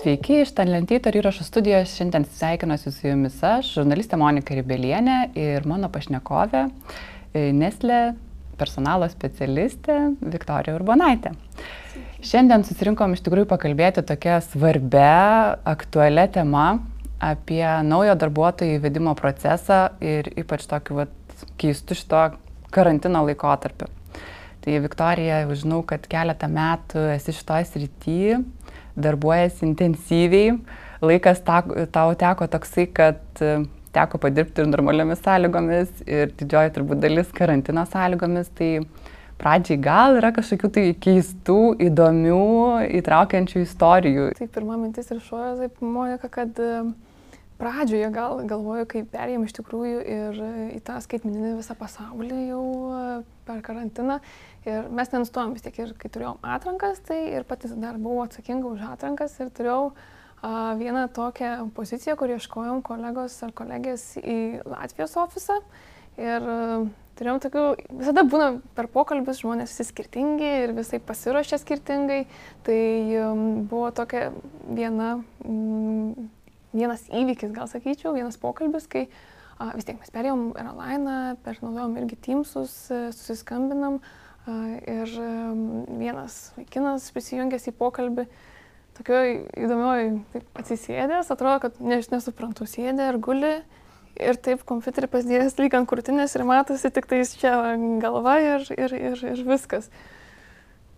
Sveiki, iš Talentyto įrašų studijos. Šiandien sveikinuosi su jumis aš, žurnalistė Monika Ribelienė ir mano pašnekovė e, Neslė personalo specialistė Viktorija Urbonaitė. Šiandien susirinkom iš tikrųjų pakalbėti tokia svarbia, aktualia tema apie naujo darbuotojų įvedimo procesą ir ypač tokiu vat, keistu šito karantino laikotarpiu. Tai Viktorija, žinau, kad keletą metų esi šitoje srityje darbuojasi intensyviai. Laikas ta, tau teko toksai, kad e, teko padirbti ir normaliomis sąlygomis, ir didžioji turbūt dalis karantino sąlygomis. Tai pradžiai gal yra kažkokių tai keistų, įdomių, įtraukiančių istorijų. Tai pirma mintis ir šuoja, taip, Monika, kad e, pradžioje gal galvoju, kai perėjom iš tikrųjų ir į tą skaitmeninį visą pasaulį jau e, per karantiną. Ir mes nenustojom vis tiek ir kai turėjom atrankas, tai ir patys dar buvau atsakinga už atrankas ir turėjau a, vieną tokią poziciją, kur ieškojom kolegos ar kolegės į Latvijos ofisą. Ir a, turėjom tokių, visada būna per pokalbis žmonės visi skirtingi ir visai pasiruošę skirtingai. Tai um, buvo tokia viena, um, vienas įvykis, gal sakyčiau, vienas pokalbis, kai a, vis tiek mes perėjom Airline, pernaudojom irgi Teamsus, susiskambinam. Uh, Ir vienas vaikinas prisijungęs į pokalbį, tokioj įdomioj, atsisėdęs, atrodo, kad ne, aš nesuprantu, sėdė ir guli ir taip kompiuterį pasidėjęs lyg ant krūtinės ir matosi tik tais čia galva ir, ir, ir, ir viskas.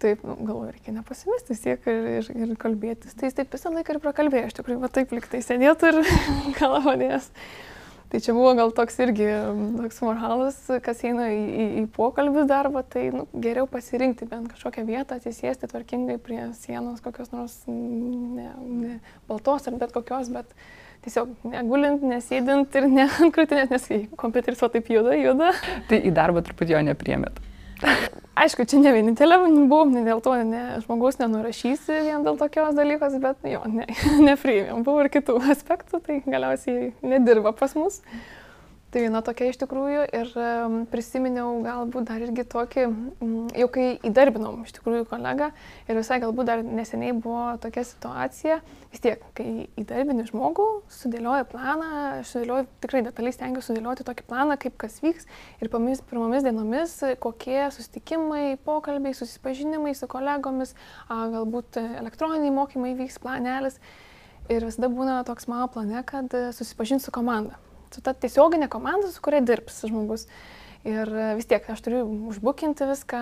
Taip, nu, galvoju, reikia nepasimesti tiek ir, ir, ir kalbėtis. Tai jis taip visą laiką ir prakalbėjo, iš tikrųjų, va taip liktai sėdėtų ir galva dės. Tai čia buvo gal toks irgi toks moralas, kas eina į, į, į pokalbių darbą, tai nu, geriau pasirinkti bent kažkokią vietą, atsisėsti tvarkingai prie sienos, kokios nors ne, ne baltos ar bet kokios, bet tiesiog negulint, nesėdint ir ne ant krūtinės, nes kompiuteris va taip juda, juda. Tai į darbą truputį jo nepriemėt. Aišku, čia ne vienintelė buvom, ne dėl to ne, žmogaus nenurašysi vien dėl tokios dalykos, bet jo, ne, nepriėmėm. Buvo ir kitų aspektų, tai galiausiai nedirba pas mus. Tai viena tokia iš tikrųjų ir prisiminiau galbūt dar irgi tokį, jau kai įdarbinom iš tikrųjų kolegą ir visai galbūt dar neseniai buvo tokia situacija, vis tiek, kai įdarbini žmogų, sudėlioji planą, aš sudėlioju, tikrai detaliai stengiuosi sudėlioti tokį planą, kaip kas vyks ir pirmomis, pirmomis dienomis, kokie susitikimai, pokalbiai, susipažinimai su kolegomis, galbūt elektroniniai mokymai vyks planelis. Ir visada būna toks mano plane, kad susipažinti su komanda su ta tiesioginė komanda, su kuria dirbs žmogus. Ir e, vis tiek aš turiu užbukinti viską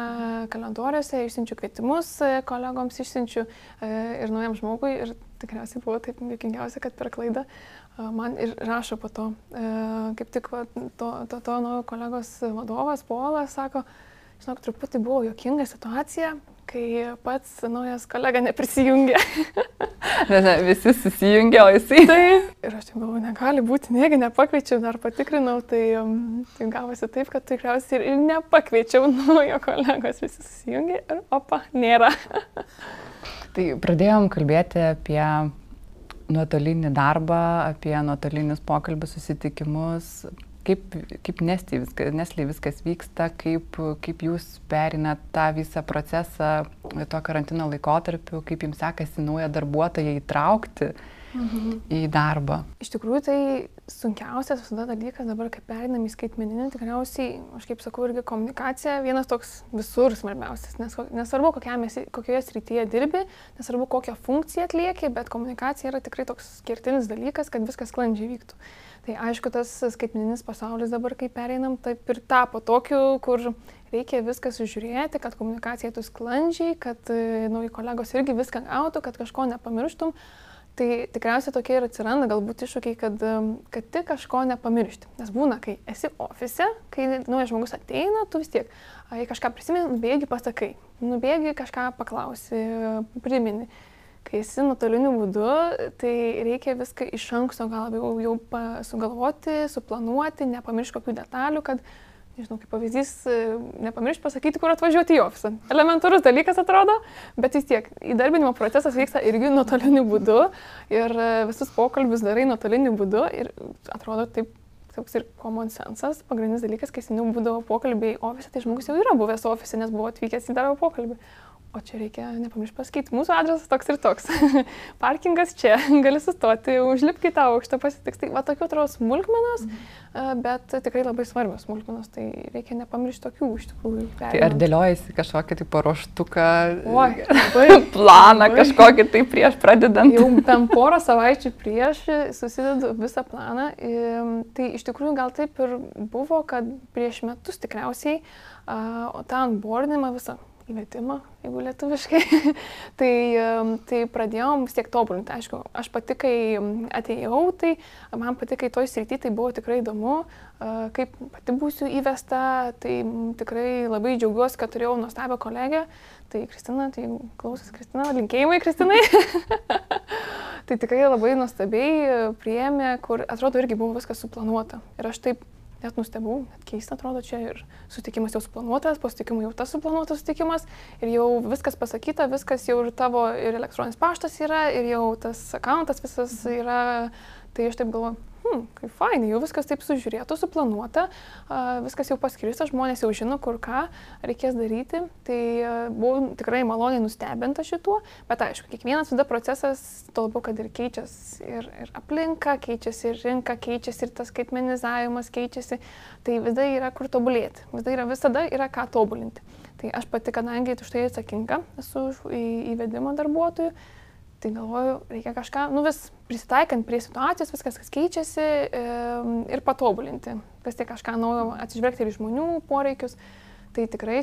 kalendoriuose, išsiunčiu kvietimus e, kolegoms, išsiunčiu e, ir naujam žmogui. Ir tikriausiai buvo taip juokingiausia, kad per klaidą man ir rašo po to. Kaip tik va, to, to, to naujo kolegos vadovas, Polas, sako, žinok, truputį buvo juokinga situacija, kai pats naujas kolega neprisijungė. ne, ne, visi susijungė, o jisai. Taip. Ir aš taip galvoju, negali būti, negi nepakviečiau, dar patikrinau, tai, um, tai gavosi taip, kad tikriausiai ir, ir nepakviečiau naujo kolegos, visi susijungė ir opa, nėra. tai pradėjom kalbėti apie nuotolinį darbą, apie nuotolinius pokalbius, susitikimus kaip, kaip Nesliai viskas, Nesliai viskas vyksta, kaip, kaip jūs perinat tą visą procesą to karantino laikotarpiu, kaip jums sekasi naują darbuotoją įtraukti mhm. į darbą. Iš tikrųjų, tai sunkiausias visada dalykas dabar, kai perinam į skaitmeninį, tikriausiai, aš kaip sakau, irgi komunikacija vienas toks visur svarbiausias. Nes, nesvarbu, esi, kokioje srityje dirbi, nesvarbu, kokią funkciją atlieki, bet komunikacija yra tikrai toks skirtinis dalykas, kad viskas sklandžiai vyktų. Tai aišku, tas skaitmeninis pasaulis dabar, kai pereinam, taip ir tapo tokiu, kur reikia viską sužiūrėti, kad komunikacija eitų sklandžiai, kad e, nauji kolegos irgi viską gautų, kad kažko nepamirštum. Tai tikriausiai tokie ir atsiranda galbūt iššūkiai, kad, kad tik kažko nepamiršti. Nes būna, kai esi ofise, kai naujas žmogus ateina, tu vis tiek, jei kažką prisimeni, nubėgi pasakai, nubėgi kažką paklausi, primini kai esi nuotoliniu būdu, tai reikia viską iš anksto gal jau, jau sugalvoti, suplanuoti, nepamiršti kokių detalių, kad, nežinau, kaip pavyzdys, nepamiršti pasakyti, kur atvažiuoti į ofisą. Elementarus dalykas atrodo, bet vis tiek įdarbinimo procesas vyksta irgi nuotoliniu būdu ir visus pokalbius darai nuotoliniu būdu ir atrodo taip toks ir common sensas, pagrindinis dalykas, kai seniau būdavo pokalbiai ofise, tai žmogus jau yra buvęs ofise, nes buvo atvykęs į darbo pokalbį. O čia reikia nepamiršti pasakyti, mūsų adresas toks ir toks. Parkingas čia, gali sustoti, užlipkite tą aukštą pasitiks. Tai va tokių atrodo smulkmenos, mhm. bet tikrai labai svarbios smulkmenos, tai reikia nepamiršti tokių iš tikrųjų. Tai ar dėliojasi kažkokį tai paruoštuką, Oi, labai, planą labai. kažkokį tai prieš pradedant? Jau bent porą savaičių prieš susidedu visą planą. Tai iš tikrųjų gal taip ir buvo, kad prieš metus tikriausiai, o tą onboardinimą visą įmetimą, jeigu lietuviškai, tai, tai pradėjom vis tiek tobulinti. Aišku, aš pati, kai atėjau, tai man pati, kai toj srity, tai buvo tikrai įdomu, kaip pati būsiu įvesta, tai tikrai labai džiaugiuosi, kad turėjau nuostabią kolegę. Tai Kristina, tai klausys Kristina, linkėjimai Kristinai. tai tikrai labai nuostabiai priėmė, kur atrodo irgi buvo viskas suplanuota. Ir aš taip net nustebau, net keista atrodo, čia ir sutikimas jau suplanuotas, po sutikimo jau tas suplanuotas sutikimas ir jau viskas pasakyta, viskas jau ir tavo ir elektroninis paštas yra, ir jau tas akantas visas yra, tai aš taip galvoju, hmm, kaip fainai, jau viskas taip sužiūrėta, suplanuota, viskas jau paskirsta, žmonės jau žino, kur ką reikės daryti. Tai buvau tikrai maloniai nustebinta šituo, bet aišku, kiekvienas tada procesas, to labiau, kad ir keičiasi ir, ir aplinka, keičiasi ir rinka, keičiasi ir tas skaitmenizavimas keičiasi, tai visada yra kur tobulėti, visada yra, visada yra ką tobulinti. Tai aš pati, kadangi už tai atsakinga esu už įvedimą darbuotojų, Tai galvoju, reikia kažką, nu vis prisitaikant prie situacijos, viskas, kas keičiasi e, ir patobulinti. Vis tiek kažką naujo atsižvelgti ir žmonių poreikius. Tai tikrai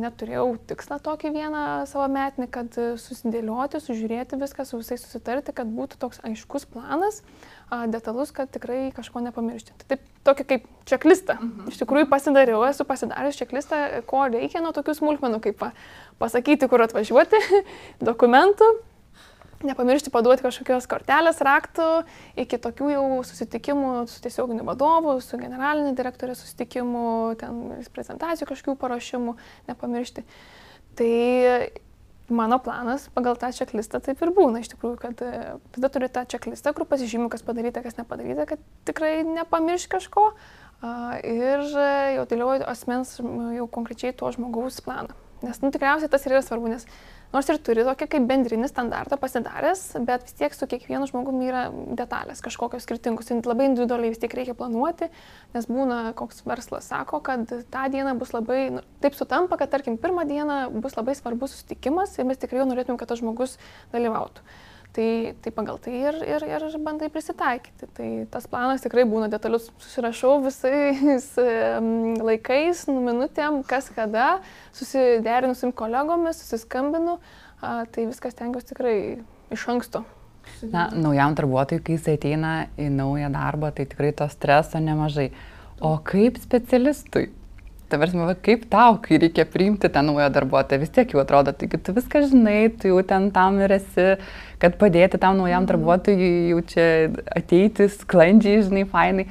net turėjau tikslą tokį vieną savo metinį, kad susidėlioti, sužiūrėti viską, su visais susitarti, kad būtų toks aiškus planas, detalus, kad tikrai kažko nepamiršti. Tai taip, tokį kaip čeklistą. Mhm. Iš tikrųjų pasidariau, esu pasidaręs čeklistą, ko reikia nuo tokių smulkmenų, kaip pasakyti, kur atvažiuoti, dokumentų, nepamiršti paduoti kažkokios kortelės raktų iki tokių jau susitikimų su tiesioginiu vadovu, su generalinė direktorė susitikimų, ten prezentacijų kažkokių parašymų, nepamiršti. Tai mano planas pagal tą čeklistą taip ir būna iš tikrųjų, kad e, tada turi tą čeklistą, kur pasižymiu, kas padaryta, kas nepadaryta, kad tikrai nepamirš kažko ir e, jau dėlioju asmens jau konkrečiai to žmogaus planą. Nes nu, tikriausiai tas ir yra svarbu, nes nors ir turi tokį kaip bendrinį standartą pasidaręs, bet vis tiek su kiekvienu žmogumi yra detalės kažkokios skirtingos. Labai individualiai vis tiek reikia planuoti, nes būna koks verslas sako, kad tą dieną bus labai, nu, taip sutampa, kad tarkim pirmą dieną bus labai svarbus susitikimas ir mes tikrai norėtumėm, kad tas žmogus dalyvautų. Tai, tai pagal tai ir, ir, ir bandai prisitaikyti. Tai tas planas tikrai būna detalius, susirašau visais laikais, nu, minutėm, kas kada, susiderinu su kolegomis, susiskambinu, tai viskas tengiuosi tikrai iš anksto. Na, naujam darbuotojui, kai jis ateina į naują darbą, tai tikrai to streso nemažai. O kaip specialistui? Tavars, kaip tau, kai reikia priimti tą naują darbuotoją, vis tiek jau atrodo, taigi tu viską žinai, tu jau ten tam ir esi, kad padėti tam naujam mhm. darbuotojui jau čia ateiti sklandžiai, žinai, fainai.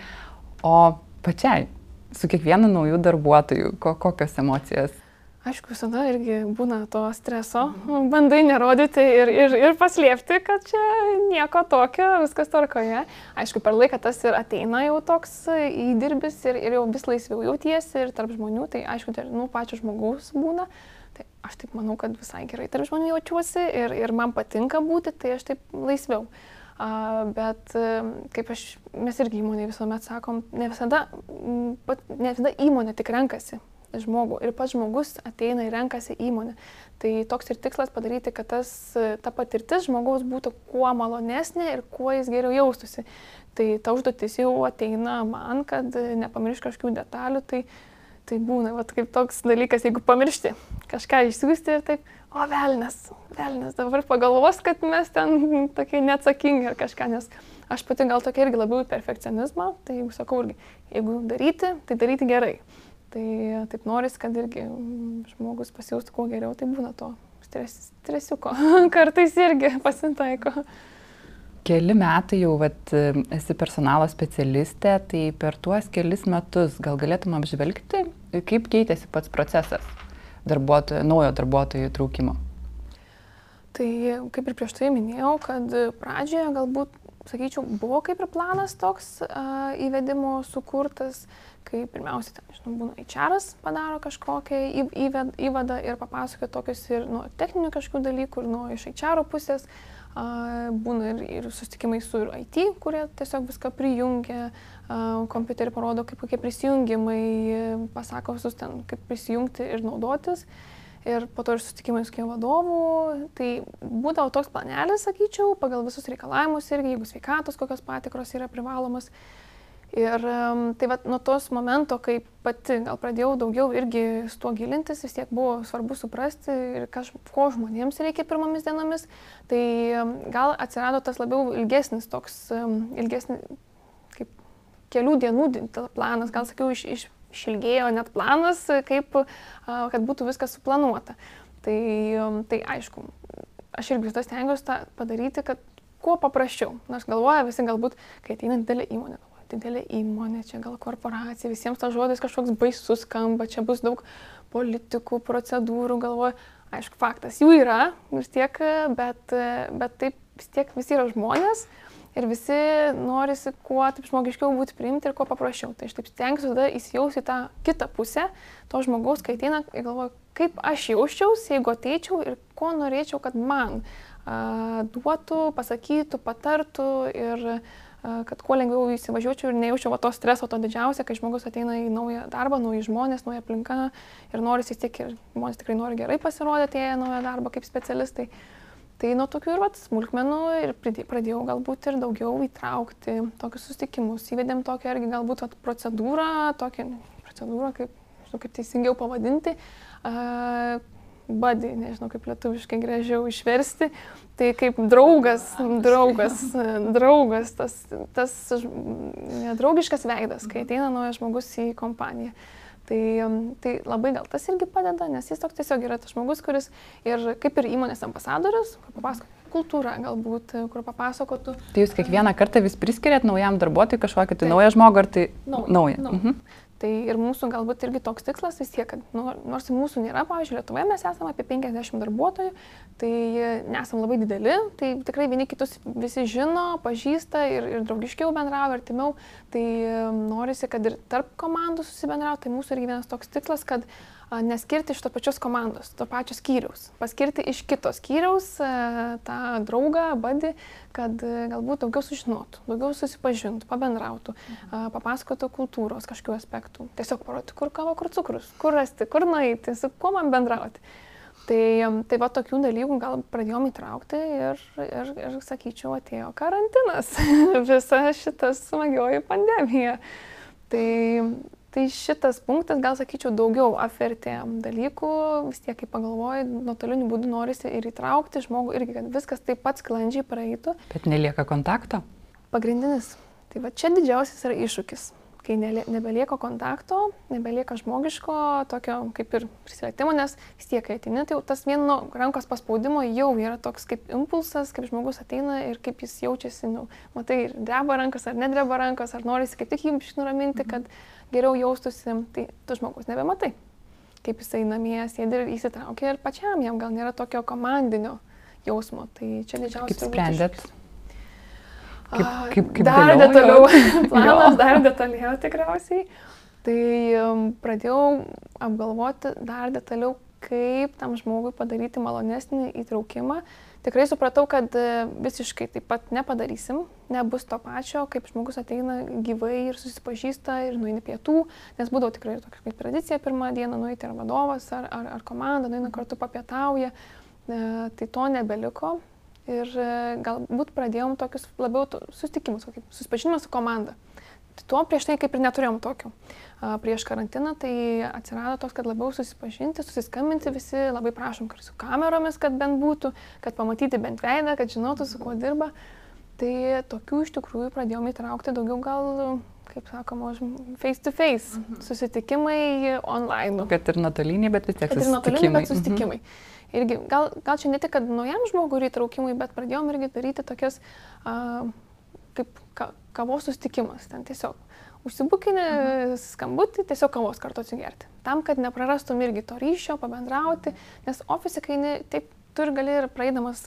O pačiai, su kiekvienu nauju darbuotoju, ko, kokios emocijos? Aišku, visada irgi būna to streso, bandai nerodyti ir, ir, ir paslėpti, kad čia nieko tokio, viskas tvarkoje. Aišku, per laiką tas ir ateina jau toks įdirbis ir, ir jau vis laisviau jautiesi ir tarp žmonių, tai aišku, tai nu, pačio žmogaus būna. Tai aš taip manau, kad visai gerai tarp žmonių jaučiuosi ir, ir man patinka būti, tai aš taip laisviau. Uh, bet kaip aš, mes irgi įmonėje visuomet sakom, ne visada, ne visada įmonė tik renkasi žmogų ir pats žmogus ateina ir renkasi įmonę. Tai toks ir tikslas padaryti, kad tas, ta patirtis žmogaus būtų kuo malonesnė ir kuo jis geriau jaustųsi. Tai ta užduotis jau ateina man, kad nepamiršk kažkokių detalių, tai, tai būna vat, kaip toks dalykas, jeigu pamiršti kažką išsiųsti ir taip, o velnes, velnes, dabar pagalvos, kad mes ten tokie neatsakingi ar kažką, nes aš pati gal tokia irgi labiau perfekcionizmą, tai jeigu sakau irgi, jeigu daryti, tai daryti gerai. Tai taip noris, kad irgi žmogus pasijaustų kuo geriau, tai būna to stres, stresiuko. Kartais irgi pasitaiko. Keli metai jau vat, esi personalo specialistė, tai per tuos kelis metus gal galėtum apžvelgti, kaip keitėsi pats procesas darbuotojo, naujo darbuotojo įtraukimo. Tai kaip ir prieš tai minėjau, kad pradžioje galbūt sakyčiau, buvo kaip ir planas toks uh, įvedimo sukurtas, kai pirmiausia, ten, žinau, būna HR padaro kažkokią įved, įvadą ir papasakoja tokius ir nuo techninių kažkokių dalykų, ir nuo iš HR pusės. Uh, būna ir, ir susitikimai su ir IT, kurie tiesiog viską prijungia, uh, kompiuterį parodo, kaip kokie prisijungimai, pasako visus ten, kaip prisijungti ir naudotis. Ir po to ir susitikimai su vadovų. Tai būdavo toks planelis, sakyčiau, pagal visus reikalavimus irgi, jeigu sveikatos kokios patikros yra privalomas. Ir tai va nuo tos momento, kai pati gal pradėjau daugiau irgi su tuo gilintis, vis tiek buvo svarbu suprasti ir kaž, ko žmonėms reikia pirmomis dienomis, tai gal atsirado tas labiau ilgesnis toks, ilgesnis, kaip kelių dienų planas, gal sakiau, iš, iš, išilgėjo net planas, kaip, kad būtų viskas suplanuota. Tai, tai aišku, aš irgi visada stengiuosi tą padaryti, kad kuo paprasčiau. Nors galvoja visi galbūt, kai ateina didelė įmonė, didelė įmonė, čia gal korporacija, visiems tas žodis kažkoks baisus skamba, čia bus daug politikų, procedūrų, galvoju, aišku, faktas, jų yra vis tiek, bet, bet taip vis tiek visi yra žmonės ir visi norisi kuo taip žmogiškiau būti priimti ir kuo paprasčiau. Tai aš taip stengiuosi tada įsijausti tą kitą pusę to žmogaus, kai ateina ir galvoju, kaip aš jausčiausi, jeigu ateičiau ir ko norėčiau, kad man a, duotų, pasakytų, patartų ir kad kuo lengviau įsivažiuočiau ir nejaučiau to streso, to didžiausia, kai žmogus ateina į naują darbą, nauji žmonės, nauja aplinka ir nori tiek ir žmonės tikrai nori gerai pasirodyti į naują darbą kaip specialistai. Tai nuo tokių ir vat, smulkmenų ir pradėjau galbūt ir daugiau įtraukti tokius susitikimus. Įvedėm tokią irgi galbūt vat, procedūrą, tokią procedūrą, kaip, žinau, kaip teisingiau pavadinti. Uh, buddy, nežinau kaip lietuviškai gražiau išversti, tai kaip draugas, draugas, draugas, tas, tas draugiškas veidas, kai ateina naujas žmogus į kompaniją. Tai, tai labai gal tas irgi padeda, nes jis toks tiesiog yra tas žmogus, kuris ir kaip ir įmonės ambasadorius, kur papasako kultūra galbūt, kur papasakotų. Tai jūs kiekvieną kartą vis priskiriat naujam darbuotojui kažkokį tai naują žmogų, ar tai naują? naują. naują. Mhm. Tai ir mūsų galbūt irgi toks tikslas vis tiek, kad nu, nors mūsų nėra, pavyzdžiui, Lietuvoje mes esame apie 50 darbuotojų, tai nesam labai dideli, tai tikrai vieni kitus visi žino, pažįsta ir, ir draugiškiau bendrauja, artimiau, tai norisi, kad ir tarp komandų susibendrauti, tai mūsų irgi vienas toks tikslas, kad uh, neskirti iš to pačios komandos, to pačio skyriaus, paskirti iš kito skyriaus tą draugą, badį, kad galbūt daugiau sužinotų, daugiau susipažintų, pabendrautų, papasakotų kultūros kažkokių aspektų, tiesiog parodyti, kur kava, kur cukrus, kur rasti, kur nueiti, su kuo man bendrauti. Tai, tai va tokių dalykų gal pradėjom įtraukti ir, ir, ir sakyčiau, atėjo karantinas, visa šita smagioji pandemija. Tai, Tai šitas punktas, gal sakyčiau, daugiau apvertė dalykų, vis tiek, kai pagalvoju, nuotoliniu būdu norisi ir įtraukti žmogų irgi, kad viskas taip pat sklandžiai praeitų. Bet nelieka kontakto? Pagrindinis. Tai va čia didžiausias yra iššūkis. Kai nebelieka kontakto, nebelieka žmogiško, tokio kaip ir prisilietimo, nes vis tiek, kai ateini, tai tas vieno rankos paspaudimo jau yra toks kaip impulsas, kaip žmogus ateina ir kaip jis jaučiasi, nu, matai, dreba rankas ar nedreba rankas, ar norisi kaip tik jį nuraminti, kad... Mhm geriau jaustųsi, tai tu žmogus nebematai, kaip jisai namie sėdi ir įsitraukia ir pačiam jam gal nėra tokio komandinio jausmo. Tai čia didžiausias. Kaip sprendėt? Kaip, kaip, kaip dar detaliau, planas dar detaliau tikriausiai. Tai um, pradėjau apgalvoti dar detaliau, kaip tam žmogui padaryti malonesnį įtraukimą. Tikrai supratau, kad e, visiškai taip pat nepadarysim, nebus to pačio, kaip žmogus ateina gyvai ir susipažįsta ir nueina pietų, nes būdavo tikrai ir tokia kaip tradicija pirmą dieną nueiti ar vadovas, ar, ar, ar komanda, nueina kartu papietauja, e, tai to nebeliko. Ir e, galbūt pradėjom tokius labiau susitikimus, susipažinimas su komanda. Tai tuo prieš tai kaip ir neturėjom tokio prieš karantiną, tai atsirado toks, kad labiau susipažinti, susiskambinti visi, labai prašom, kad su kameromis, kad bent būtų, kad pamatyti bent veidą, kad žinotų, su kuo dirba. Tai tokių iš tikrųjų pradėjome įtraukti daugiau gal, kaip sakoma, face to face, mhm. susitikimai online. Kad ir nuotoliniai, bet vis tiek susitikimai. Ir nuotoliniai, bet susitikimai. Mhm. Irgi, gal, gal čia ne tik, kad naujam žmogui įtraukimui, bet pradėjom irgi daryti tokias, uh, kaip ka, kavos susitikimas, ten tiesiog užsibukini mhm. skambutį, tiesiog kavos kartu atsigerti. Tam, kad neprarastum irgi to ryšio, pabendrauti, nes ofise, kai ne, taip tu ir gali ir praeidamas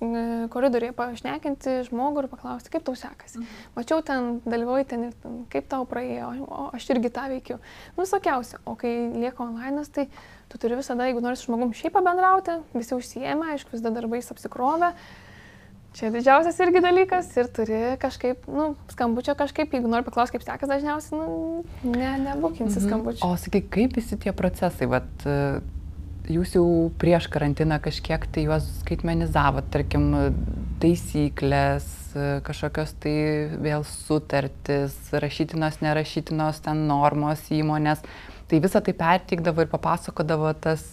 koridoriuje pašnekinti žmogų ir paklausti, kaip tau sekasi. Mhm. Mačiau ten, dalyvauji ten ir ten, kaip tau praėjo, o aš irgi tą veikiu. Nu, visokiausia. O kai lieka online, tai tu turi visada, jeigu nori su žmogum šiaip pabendrauti, visi užsijėmė, aišku, visada darbais apsikrovę. Čia didžiausias irgi dalykas ir turi kažkaip, nu, skambučio kažkaip, jeigu nori paklausti, kaip sekas, dažniausiai, nu, ne, nebūkinsi mhm. skambučio. O sakai, kaip visi tie procesai, vat, jūs jau prieš karantiną kažkiek tai juos skaitmenizavot, tarkim, taisyklės, kažkokios tai vėl sutartis, rašytinos, nerašytinos ten normos įmonės. Tai visą tai perteikdavo ir papasakodavo tas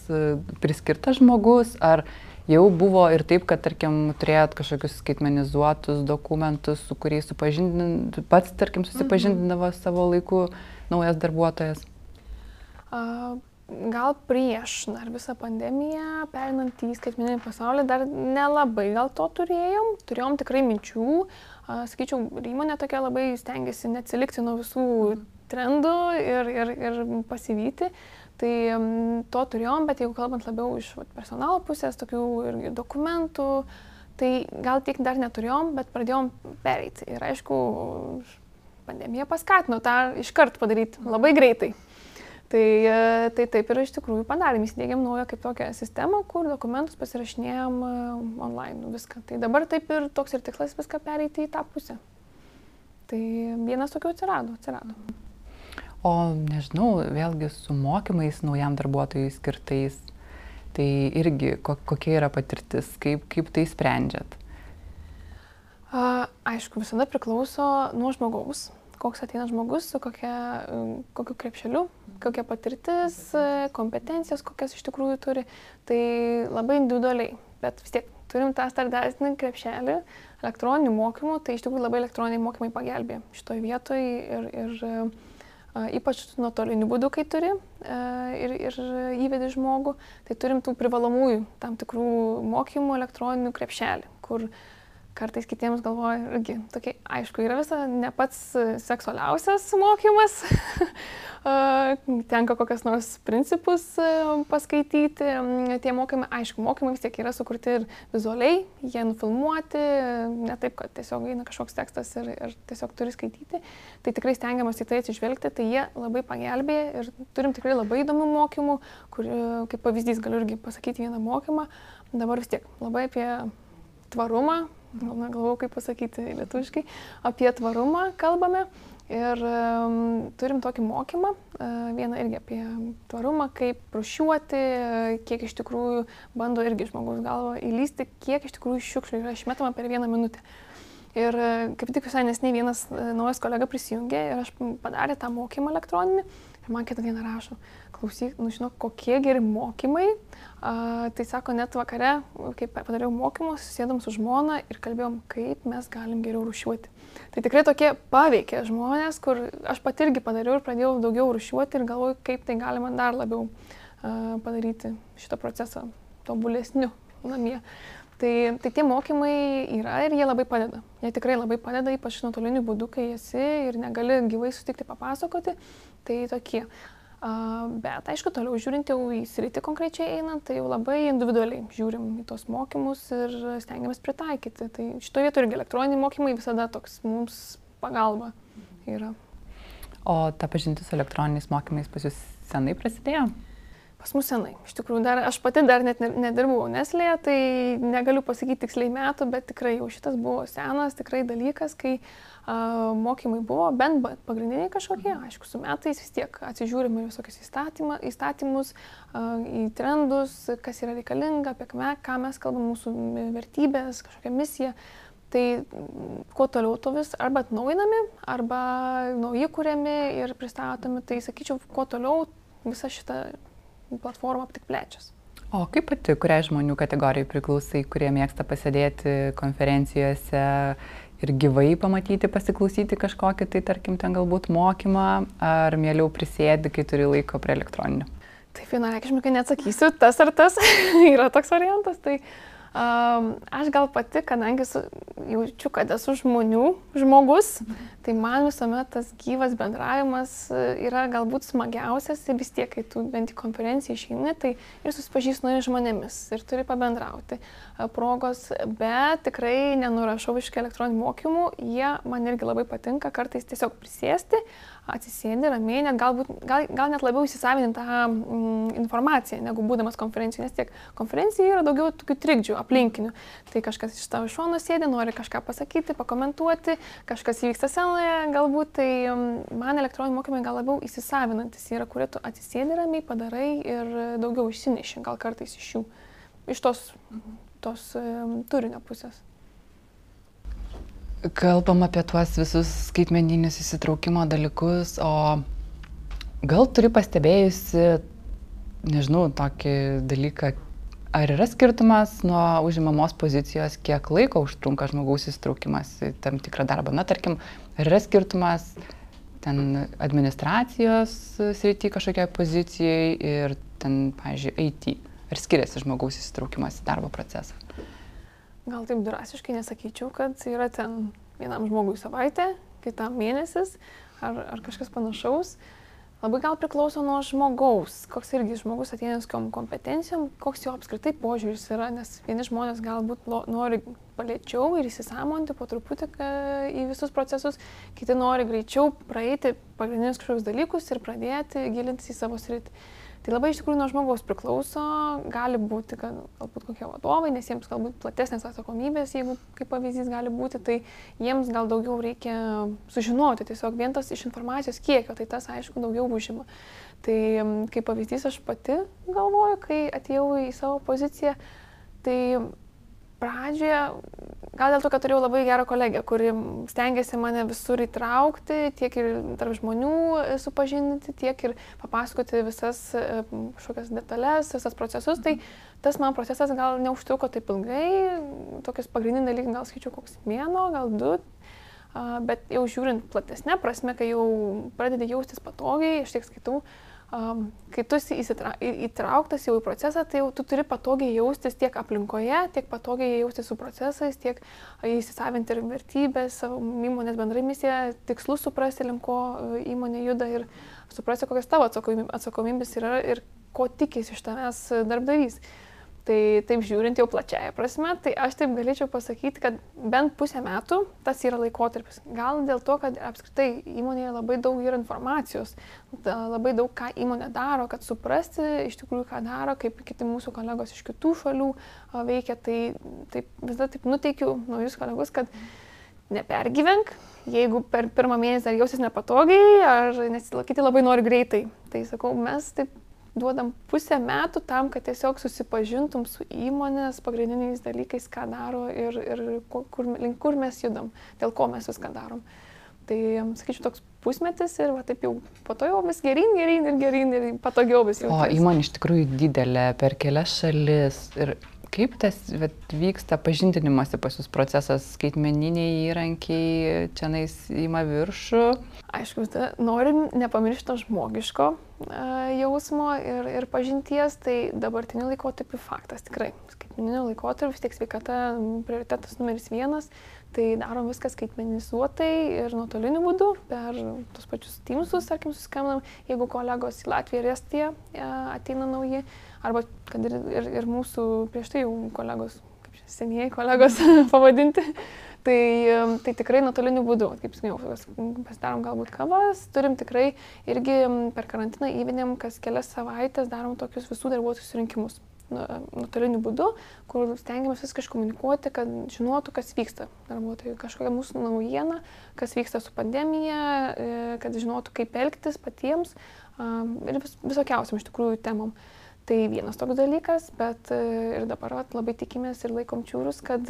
priskirtas žmogus, ar jau buvo ir taip, kad, tarkim, turėjot kažkokius skaitmenizuotus dokumentus, su kuriais pats, tarkim, susipažindindavo mhm. savo laiku naujas darbuotojas? Uh, gal prieš dar visą pandemiją, perinant į skaitmeninį pasaulį, dar nelabai gal to turėjom. Turėjom tikrai minčių. Sakyčiau, įmonė tokia labai stengiasi neatsilikti nuo visų mhm. trendų ir, ir, ir pasivyti. Tai to turėjom, bet jeigu kalbant labiau iš personalo pusės, tokių ir dokumentų, tai gal tiek dar neturėjom, bet pradėjom pereiti. Ir aišku, pandemija paskatino tą iškart padaryti labai greitai. Tai, tai taip ir iš tikrųjų padarėm, įsidėgėm naują kaip tokią sistemą, kur dokumentus pasirašinėjom e, online viską. Tai dabar taip ir toks ir tikslas viską pereiti į tą pusę. Tai vienas tokių atsirado, atsirado. O nežinau, vėlgi su mokymais naujam darbuotojui skirtais, tai irgi kokia yra patirtis, kaip, kaip tai sprendžiat? A, aišku, visada priklauso nuo žmogaus, koks ateina žmogus, su kokia, kokiu krepšeliu, kokia patirtis, kompetencijos, kokias iš tikrųjų turi. Tai labai individualiai, bet vis tiek turim tą standartinį krepšelį elektroninių mokymų, tai iš tikrųjų labai elektroniniai mokymai pagelbė šitoje vietoje ir, ir ypač nuotoliniu būdu, kai turi ir, ir įvedi žmogų, tai turim tų privalomųjų tam tikrų mokymų elektroninių krepšelį, kur kartais kitiems galvoja, irgi, tokie, aišku, yra visa ne pats seksualiausias mokymas, tenka kokias nors principus paskaityti. Tie mokymai, aišku, mokymai vis tiek yra sukurti ir vizualiai, jie nufilmuoti, ne taip, kad tiesiog eina kažkoks tekstas ir, ir tiesiog turi skaityti. Tai tikrai stengiamas į tai atsižvelgti, tai jie labai pagelbėja ir turim tikrai labai įdomių mokymų, kur, kaip pavyzdys, galiu irgi pasakyti vieną mokymą. Dabar vis tiek labai apie tvarumą, gal negalvau kaip pasakyti lietuviškai, apie tvarumą kalbame. Ir um, turim tokį mokymą, uh, vieną irgi apie tvarumą, kaip rušiuoti, kiek iš tikrųjų bando irgi žmogus galvo įlysti, kiek iš tikrųjų šiukšlių yra išmetama per vieną minutę. Ir uh, kaip tik visai nesnei vienas uh, naujas kolega prisijungė ir aš padarė tą mokymą elektroninį ir man kitą dieną rašo, klausyk, nu žinok, kokie geri mokymai. A, tai sako, net vakare, kai padariau mokymus, sėdam su žmona ir kalbėjom, kaip mes galim geriau rušiuoti. Tai tikrai tokie paveikė žmonės, kur aš pat irgi padariau ir pradėjau daugiau rušiuoti ir galvoju, kaip tai galima dar labiau uh, padaryti šitą procesą tobulesniu namie. Tai, tai tie mokymai yra ir jie labai padeda. Jie tikrai labai padeda, ypač nuotoliniu būdu, kai esi ir negali gyvai sutikti papasakoti. Tai tokie. Bet aišku, toliau žiūrint jau į sritį konkrečiai einant, tai jau labai individualiai žiūrim į tos mokymus ir stengiamės pritaikyti. Tai šitoje vietoje irgi elektroniniai mokymai visada toks mums pagalba yra. O ta pažintis su elektroniniais mokymais pas jūs senai prasidėjo? Pas mus senai. Iš tikrųjų, dar, aš pati dar net nedirbau Neslėje, tai negaliu pasakyti tiksliai metų, bet tikrai jau šitas buvo senas, tikrai dalykas, kai a, mokymai buvo bent pagrindiniai kažkokie, aišku, su metais vis tiek atsižiūrime visokius įstatymus, a, į trendus, kas yra reikalinga, apie ką, mes kalbam, mūsų vertybės, kažkokią misiją. Tai kuo toliau to vis arba atnaujinami, arba nauji kūriami ir pristatomi, tai sakyčiau, kuo toliau visa šita platforma tik plečiasi. O kaip pati, kuriai žmonių kategorijai priklausai, kurie mėgsta pasėdėti konferencijose ir gyvai pamatyti, pasiklausyti kažkokį, tai tarkim, ten galbūt mokymą, ar mieliau prisėdi, kai turi laiko prie elektroninių? Taip, vienareikšmiškai neatsakysiu, tas ar tas yra toks variantas. Tai Aš gal pati, kadangi jaučiu, kad esu žmonių žmogus, tai man visuomet tas gyvas bendravimas e, yra galbūt smagiausias ir vis tiek, kai tu bent į konferenciją išeini, tai ir susipažįsti su žmonėmis ir turi pabendrauti e, progos, bet tikrai nenurašau iš elektroninių mokymų, jie man irgi labai patinka kartais tiesiog prisėsti, atsisėdi ramiai, net galbūt, gal, gal net labiau įsisavinti tą mm, informaciją, negu būdamas konferencijoje, nes tiek konferencija yra daugiau tokių trikdžių aplinkinių. Tai kažkas iš tavo šono sėdi, nori kažką pasakyti, pakomentuoti, kažkas įvyksta scenoje, galbūt tai mm, man elektroniniai mokymai gal labiau įsisavinantis yra, kurie tu atsisėdi ramiai, padarai ir daugiau išsineši, gal kartais iš jų, iš tos, tos um, turinio pusės. Kalbam apie tuos visus skaitmeninius įsitraukimo dalykus, o gal turi pastebėjusi, nežinau, tokį dalyką, ar yra skirtumas nuo užimamos pozicijos, kiek laiko užtrunka žmogaus įsitraukimas į tam tikrą darbą. Na, tarkim, ar yra skirtumas ten administracijos srity kažkokiai pozicijai ir ten, pavyzdžiui, IT. Ar skiriasi žmogaus įsitraukimas į darbo procesą? Gal taip drąsiškai nesakyčiau, kad yra ten vienam žmogui savaitė, kitam mėnesis ar, ar kažkas panašaus. Labai gal priklauso nuo žmogaus, koks irgi žmogus su kokiam kompetencijom, koks jo apskritai požiūris yra, nes vieni žmonės galbūt nori palėčiau ir įsisamonti po truputį į visus procesus, kiti nori greičiau praeiti pagrindinius kažkokius dalykus ir pradėti gilintis į savo sritį. Tai labai iš tikrųjų nuo žmogaus priklauso, gali būti, kad galbūt kokie vadovai, nes jiems galbūt platesnės atsakomybės, jeigu kaip pavyzdys gali būti, tai jiems gal daugiau reikia sužinoti, tiesiog vien tas iš informacijos kiekio, tai tas aišku daugiau užima. Tai kaip pavyzdys aš pati galvoju, kai atėjau į savo poziciją, tai pradžioje, gal dėl to, kad turėjau labai gerą kolegę, kuri stengiasi mane visur įtraukti, tiek ir tarp žmonių supažindinti, tiek ir papasakoti visas e, kažkokias detalės, visas procesus, tai tas man procesas gal neužtruko taip ilgai, tokius pagrindiniai dalykai gal skaičiau koks mėno, gal du, bet jau žiūrint platesnė prasme, kai jau pradedi jaustis patogiai, aš tiek skaitau, um, kai tu įsitra, įtrauktas jau į procesą, tai jau tu turi patogiai jaustis tiek aplinkoje, tiek patogiai jaustis su procesais, tiek įsisavinti ir vertybės, savo įmonės bendrai misiją, tikslus suprasti, link ko e, įmonė juda ir suprasti, kokias tavo atsakomybės yra ir ko tikisi iš tavęs darbdavys. Tai taip žiūrint jau plačiaja prasme, tai aš taip galėčiau pasakyti, kad bent pusę metų tas yra laikotarpis. Gal dėl to, kad apskritai įmonėje labai daug yra informacijos, labai daug ką įmonė daro, kad suprasti iš tikrųjų, ką daro, kaip kiti mūsų kolegos iš kitų šalių veikia, tai taip, visada taip nuteikiu naujus kolegus, kad nepergyvenk, jeigu per pirmą mėnesį dar jausis nepatogiai ar nesilaikyti labai nori greitai. Tai sakau, mes taip duodam pusę metų tam, kad tiesiog susipažintum su įmonės pagrindiniais dalykais, ką daro ir, ir kur, link kur mes judam, dėl ko mes viską darom. Tai, sakyčiau, toks pusmetis ir va, taip jau po to jau vis gerin, gerin ir gerin ir patogiau vis jau. O įmonė iš tikrųjų didelė, per kelias šalis ir kaip tas vat, vyksta pažindinimuose pas jūs procesas, skaitmeniniai įrankiai, čia nais įma viršų? Aišku, norim nepamiršti to žmogiško jausmo ir, ir pažinties, tai dabartiniu laikotarpiu faktas tikrai. Skaitmeniniu laikotarpiu vis tiek sveikata prioritetas numeris vienas, tai darom viską skaitmenizuotai ir nuotoliniu būdu per tos pačius Teamsus, tarkim, suskambinam, jeigu kolegos į Latviją ir Estiją ateina nauji arba kad ir, ir, ir mūsų prieš tai jau kolegos, kaip čia senieji kolegos pavadinti, tai, tai tikrai nuotoliniu būdu, kaip sakiau, pasidarom galbūt kavas, turim tikrai irgi per karantiną įvedėm kas kelias savaitės darom tokius visų darbuotojų surinkimus nu, nuotoliniu būdu, kur stengiamės viską iškomunikuoti, kad žinotų, kas vyksta darbuotojai, kažkokia mūsų naujiena, kas vyksta su pandemija, e, kad žinotų, kaip elgtis patiems ir vis, visokiausiam iš tikrųjų temom. Tai vienas toks dalykas, bet e, ir dabar vat, labai tikimės ir laikom čiūrus, kad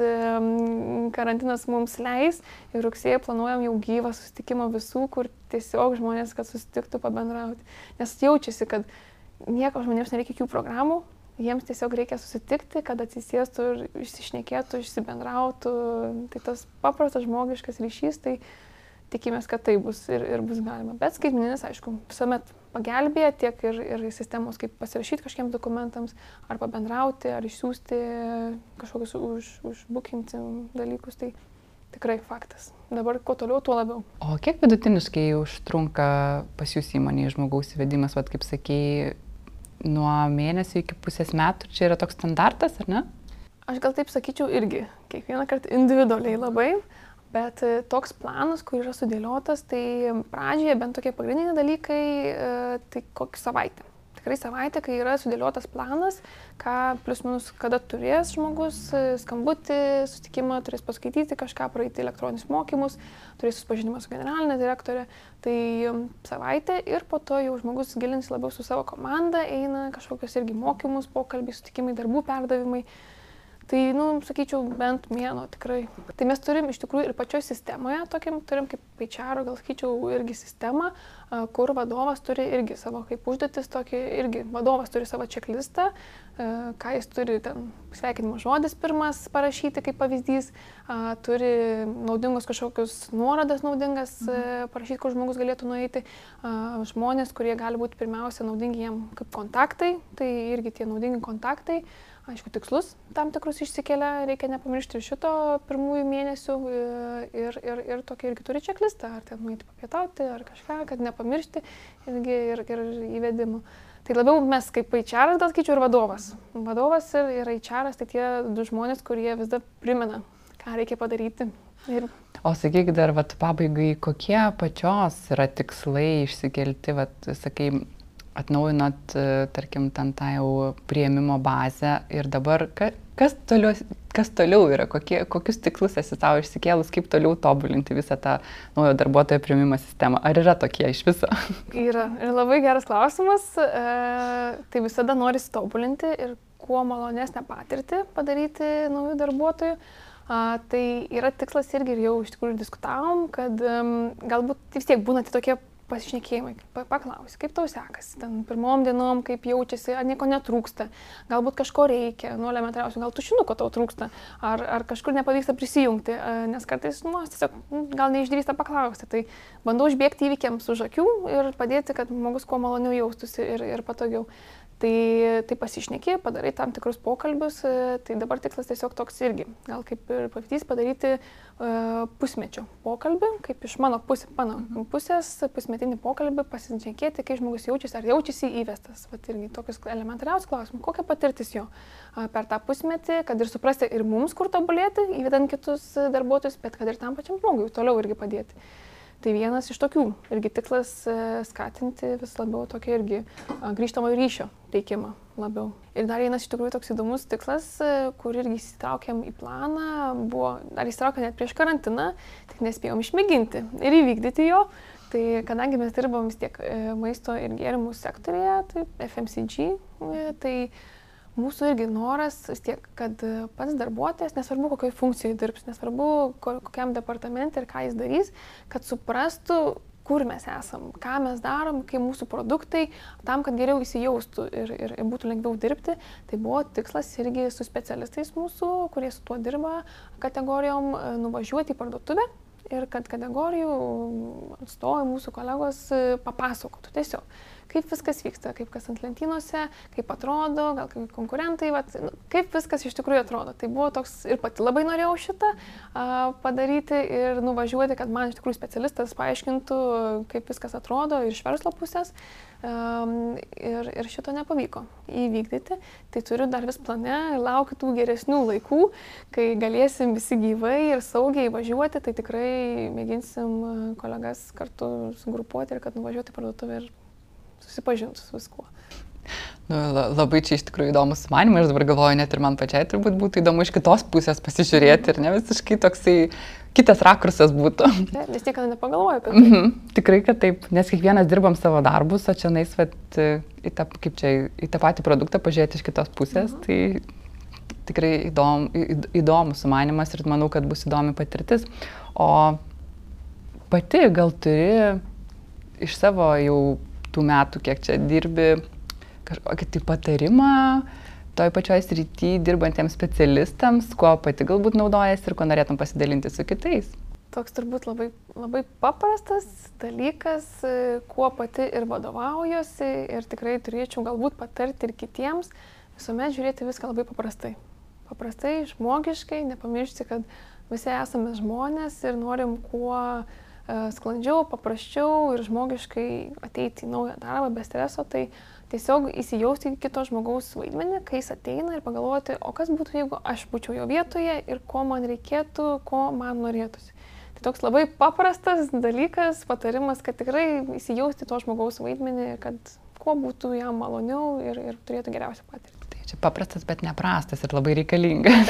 karantinas mums leis ir rugsėje planuojam jau gyvą susitikimą visų, kur tiesiog žmonės, kad susitiktų pabendrauti. Nes jaučiasi, kad nieko žmonėms nereikia jokių programų, jiems tiesiog reikia susitikti, kad atsisėstų ir išsišnekėtų, išsibendrautų. Tai tas paprastas žmogiškas ryšys, tai tikimės, kad tai bus ir, ir bus galima. Bet skaitmeninis, aišku, visuomet pagelbėja, tiek ir, ir sistemos, kaip pasirašyti kažkiems dokumentams, arba bendrauti, ar išsiųsti kažkokius už, užbukinti dalykus. Tai tikrai faktas. Dabar kuo toliau, tuo labiau. O kiek vidutiniškai užtrunka pas jūs įmonėje žmogaus įvedimas, vad kaip sakėjai, nuo mėnesio iki pusės metų, čia yra toks standartas, ar ne? Aš gal taip sakyčiau irgi, kiekvieną kartą individualiai labai, bet e, toks planas, kur yra sudėliotas, tai pradžioje bent tokie pagrindiniai dalykai, e, tai kokį savaitę tikrai savaitė, kai yra sudėliotas planas, ką plius minus kada turės žmogus, skambutį, susitikimą, turės paskaityti kažką, praeiti elektroninius mokymus, turės susipažinimą su generalinė direktorė. Tai savaitė ir po to jau žmogus gilins labiau su savo komanda, eina kažkokios irgi mokymus, pokalbiai, susitikimai, darbų perdavimai. Tai, nu, sakyčiau, bent mėno tikrai. Tai mes turim iš tikrųjų ir pačioje sistemoje, tokiam turim kaip paičiaro, gal sakyčiau, irgi sistemą, kur vadovas turi irgi savo kaip užduotis, tokį irgi vadovas turi savo čeklistą, ką jis turi ten sveikinimo žodis pirmas parašyti kaip pavyzdys, turi naudingus kažkokius nuorodas naudingas mhm. parašyti, kur žmogus galėtų nueiti, žmonės, kurie gali būti pirmiausia naudingi jam kaip kontaktai, tai irgi tie naudingi kontaktai aišku, tikslus tam tikrus išsikelia, reikia nepamiršti ir šito pirmųjų mėnesių ir, ir, ir tokį irgi turi čeklistą, ar ten nueiti papietauti, ar kažką, kad nepamiršti irgi ir, ir įvedimų. Tai labiau mes kaip HR, gal skaičiu, ir vadovas. Vadovas ir, ir HR, tai tie du žmonės, kurie vis dar primena, ką reikia padaryti. Ir... O sakyk dar, vat, pabaigai, kokie pačios yra tikslai išsikelti, vat, sakai, atnaujinot, e, tarkim, ten tą jau prieimimo bazę ir dabar ka, kas toliau, kas toliau yra, kokie, kokius tikslus esi tavo išsikėlus, kaip toliau tobulinti visą tą naujo darbuotojo prieimimo sistemą. Ar yra tokie iš viso? Yra. Ir labai geras klausimas. E, tai visada nori tobulinti ir kuo malonesnę patirtį padaryti naujų darbuotojų. A, tai yra tikslas irgi ir jau iš tikrųjų diskutavom, kad um, galbūt vis tiek būna tokie pasišnekėjimai, paklausi, kaip tau sekasi, ten pirmom dienom, kaip jaučiasi, ar nieko netrūksta, galbūt kažko reikia, nu, elementariausiai, gal tušinuko tau trūksta, ar, ar kažkur nepavyksta prisijungti, nes kartais, nu, tiesiog nu, gal neišdrįsta paklausti, tai bandau užbėgti įvykiams už akių ir padėti, kad žmogus kuo maloniau jaustųsi ir, ir patogiau. Tai, tai pasišneki, padarai tam tikrus pokalbius, e, tai dabar tikslas tiesiog toks irgi, gal kaip ir pavyzdys padaryti uh, pusmečio pokalbį, kaip iš mano, pusė, mano mhm. pusės pusmetinį pokalbį pasišnekėti, kai žmogus jaučiasi, ar jaučiasi įvestas, va irgi tokius elementariausius klausimus, kokia patirtis jo per tą pusmetį, kad ir suprasti ir mums, kur tobulėti, įvedant kitus darbuotojus, bet kad ir tam pačiam žmogui toliau irgi padėti. Tai vienas iš tokių irgi tikslas e, skatinti vis labiau tokį irgi grįžtamo ryšio teikimą labiau. Ir dar vienas iš tikrųjų toks įdomus tikslas, e, kur irgi įsitraukėm į planą, buvo, dar įsitraukėm net prieš karantiną, tik nespėjom išmėginti ir įvykdyti jo. Tai kadangi mes dirbam vis tiek e, maisto ir gėrimų sektorėje, tai FMCG, tai mūsų irgi noras vis tiek, kad pats darbuotojas, nesvarbu kokioje funkcijoje dirbs, nesvarbu kokiam departamente ir ką jis darys, kad suprastų, kur mes esam, ką mes darom, kaip mūsų produktai, tam, kad geriau įsijaustų ir, ir, ir būtų lengviau dirbti. Tai buvo tikslas irgi su specialistais mūsų, kurie su tuo dirba kategorijom, nuvažiuoti į parduotuvę ir kad kategorijų atstovai mūsų kolegos papasakotų tiesiog kaip viskas vyksta, kaip kas ant lentynose, kaip atrodo, gal kaip konkurentai, vat, nu, kaip viskas iš tikrųjų atrodo. Tai buvo toks ir pati labai norėjau šitą a, padaryti ir nuvažiuoti, kad man iš tikrųjų specialistas paaiškintų, kaip viskas atrodo iš verslo pusės. Um, ir, ir šito nepavyko įvykdyti. Tai turiu dar vis plane, laukiu tų geresnių laikų, kai galėsim visi gyvai ir saugiai važiuoti, tai tikrai mėginsim kolegas kartu sugrupuoti ir kad nuvažiuoti parduotuvę ir susipažinti su viskuo. Nu, labai čia iš tikrųjų įdomus manimas, aš dabar galvoju, net ir man pačiai turbūt būtų įdomu iš kitos pusės pasižiūrėti ir ne visiškai toksai kitas rakursas būtų. Ne, nes niekada nepagalvoju apie tai. Mm -hmm, tikrai, kad taip, nes kiekvienas dirbam savo darbus, o čia nais, vat, į, tą, kaip čia, į tą patį produktą pažiūrėti iš kitos pusės, mm -hmm. tai tikrai įdom, įdomus sumanimas ir manau, kad bus įdomi patirtis. O pati gal turi iš savo jau tų metų, kiek čia dirbi, kažkokį tai patarimą toj pačioj srity dirbantiems specialistams, kuo pati galbūt naudojasi ir kuo norėtum pasidalinti su kitais? toks turbūt labai, labai paprastas dalykas, kuo pati ir vadovaujuosi ir tikrai turėčiau galbūt patarti ir kitiems, visuomet žiūrėti viską labai paprastai. Paprastai, žmogiškai, nepamiršti, kad visi esame žmonės ir norim kuo sklandžiau, paprasčiau ir žmogiškai ateiti į naują darbą be streso, tai tiesiog įsijausti į kito žmogaus vaidmenį, kai jis ateina ir pagalvoti, o kas būtų, jeigu aš būčiau jo vietoje ir ko man reikėtų, ko man norėtųsi. Tai toks labai paprastas dalykas, patarimas, kad tikrai įsijausti to žmogaus vaidmenį, kad kuo būtų jam maloniau ir, ir turėtų geriausią patirtį. Čia paprastas, bet neprastas ir labai reikalingas.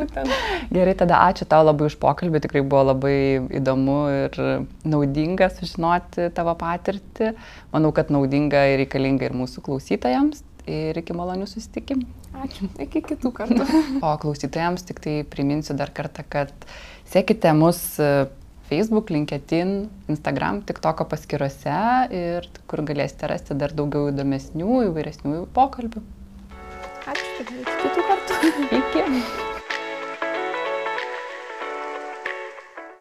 Gerai, tada ačiū tau labai už pokalbį, tikrai buvo labai įdomu ir naudinga sužinoti tavo patirtį. Manau, kad naudinga ir reikalinga ir mūsų klausytojams. Ir iki malonių susitikimų. Ačiū. Iki kitų kartų. o klausytojams tik tai priminsiu dar kartą, kad Sekite mus e, Facebook, LinkedIn, Instagram, TikToko paskiruose ir kur galėsite rasti dar daugiau įdomesnių, įvairesnių pokalbių. Ačiū, iki kitų kartų. Iki.